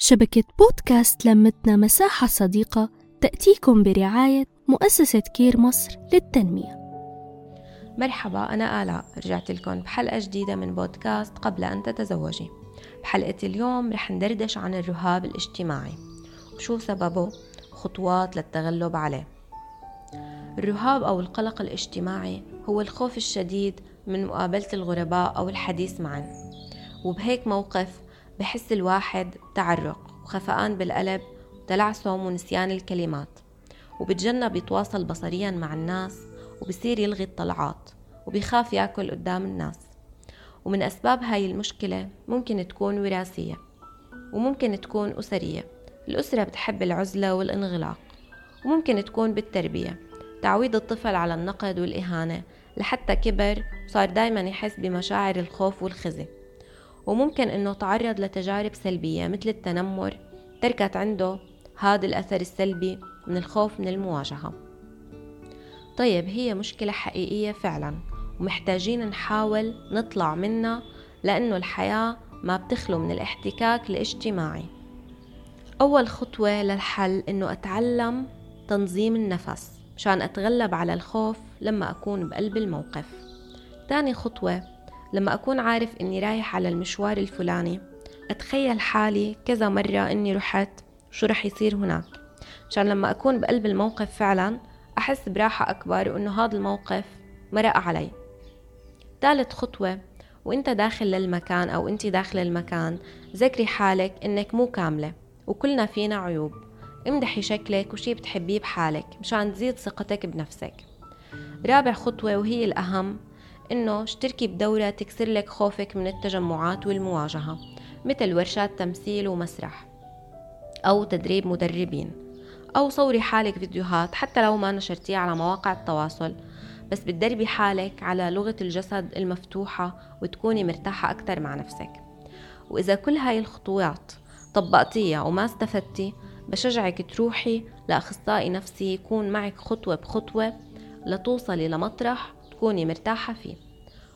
شبكة بودكاست لمتنا مساحة صديقة تأتيكم برعاية مؤسسة كير مصر للتنمية. مرحبا أنا آلاء. رجعت لكم بحلقة جديدة من بودكاست قبل أن تتزوجي. بحلقة اليوم رح ندردش عن الرهاب الاجتماعي. وشو سببه؟ خطوات للتغلب عليه. الرهاب أو القلق الاجتماعي هو الخوف الشديد من مقابلة الغرباء أو الحديث معهم وبهيك موقف بحس الواحد بتعرق وخفقان بالقلب وتلعثم ونسيان الكلمات. وبتجنب يتواصل بصريا مع الناس وبصير يلغي الطلعات وبيخاف ياكل قدام الناس. ومن أسباب هاي المشكلة ممكن تكون وراثية وممكن تكون أسرية. الأسرة بتحب العزلة والانغلاق وممكن تكون بالتربية. تعويد الطفل على النقد والإهانة لحتى كبر وصار دايما يحس بمشاعر الخوف والخزي. وممكن إنه تعرض لتجارب سلبية مثل التنمر تركت عنده هذا الأثر السلبي من الخوف من المواجهة. طيب هي مشكلة حقيقية فعلا ومحتاجين نحاول نطلع منها لأنه الحياة ما بتخلو من الاحتكاك الاجتماعي. أول خطوة للحل إنه أتعلم تنظيم النفس مشان أتغلب على الخوف لما أكون بقلب الموقف. تاني خطوة لما أكون عارف إني رايح على المشوار الفلاني أتخيل حالي كذا مرة إني رحت شو رح يصير هناك؟ عشان لما أكون بقلب الموقف فعلا أحس براحة أكبر وإنه هذا الموقف مرق علي. ثالث خطوة وإنت داخل للمكان أو إنت داخل المكان ذكري حالك إنك مو كاملة وكلنا فينا عيوب. امدحي شكلك وشي بتحبيه بحالك مشان تزيد ثقتك بنفسك. رابع خطوة وهي الأهم إنه اشتركي بدورة تكسر لك خوفك من التجمعات والمواجهة مثل ورشات تمثيل ومسرح أو تدريب مدربين أو صوري حالك فيديوهات حتى لو ما نشرتيها على مواقع التواصل بس بتدربي حالك على لغة الجسد المفتوحة وتكوني مرتاحة أكتر مع نفسك. وإذا كل هاي الخطوات طبقتيها وما استفدتي بشجعك تروحي لأخصائي نفسي يكون معك خطوة بخطوة لتوصلي لمطرح تكوني مرتاحة فيه.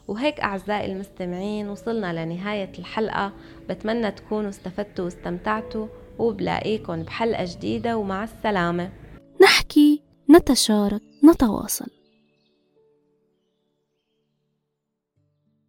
وهيك أعزائي المستمعين وصلنا لنهاية الحلقة. بتمنى تكونوا استفدتوا واستمتعتوا وبلاقيكم بحلقة جديدة ومع السلامة. نحكي نتشارك نتواصل.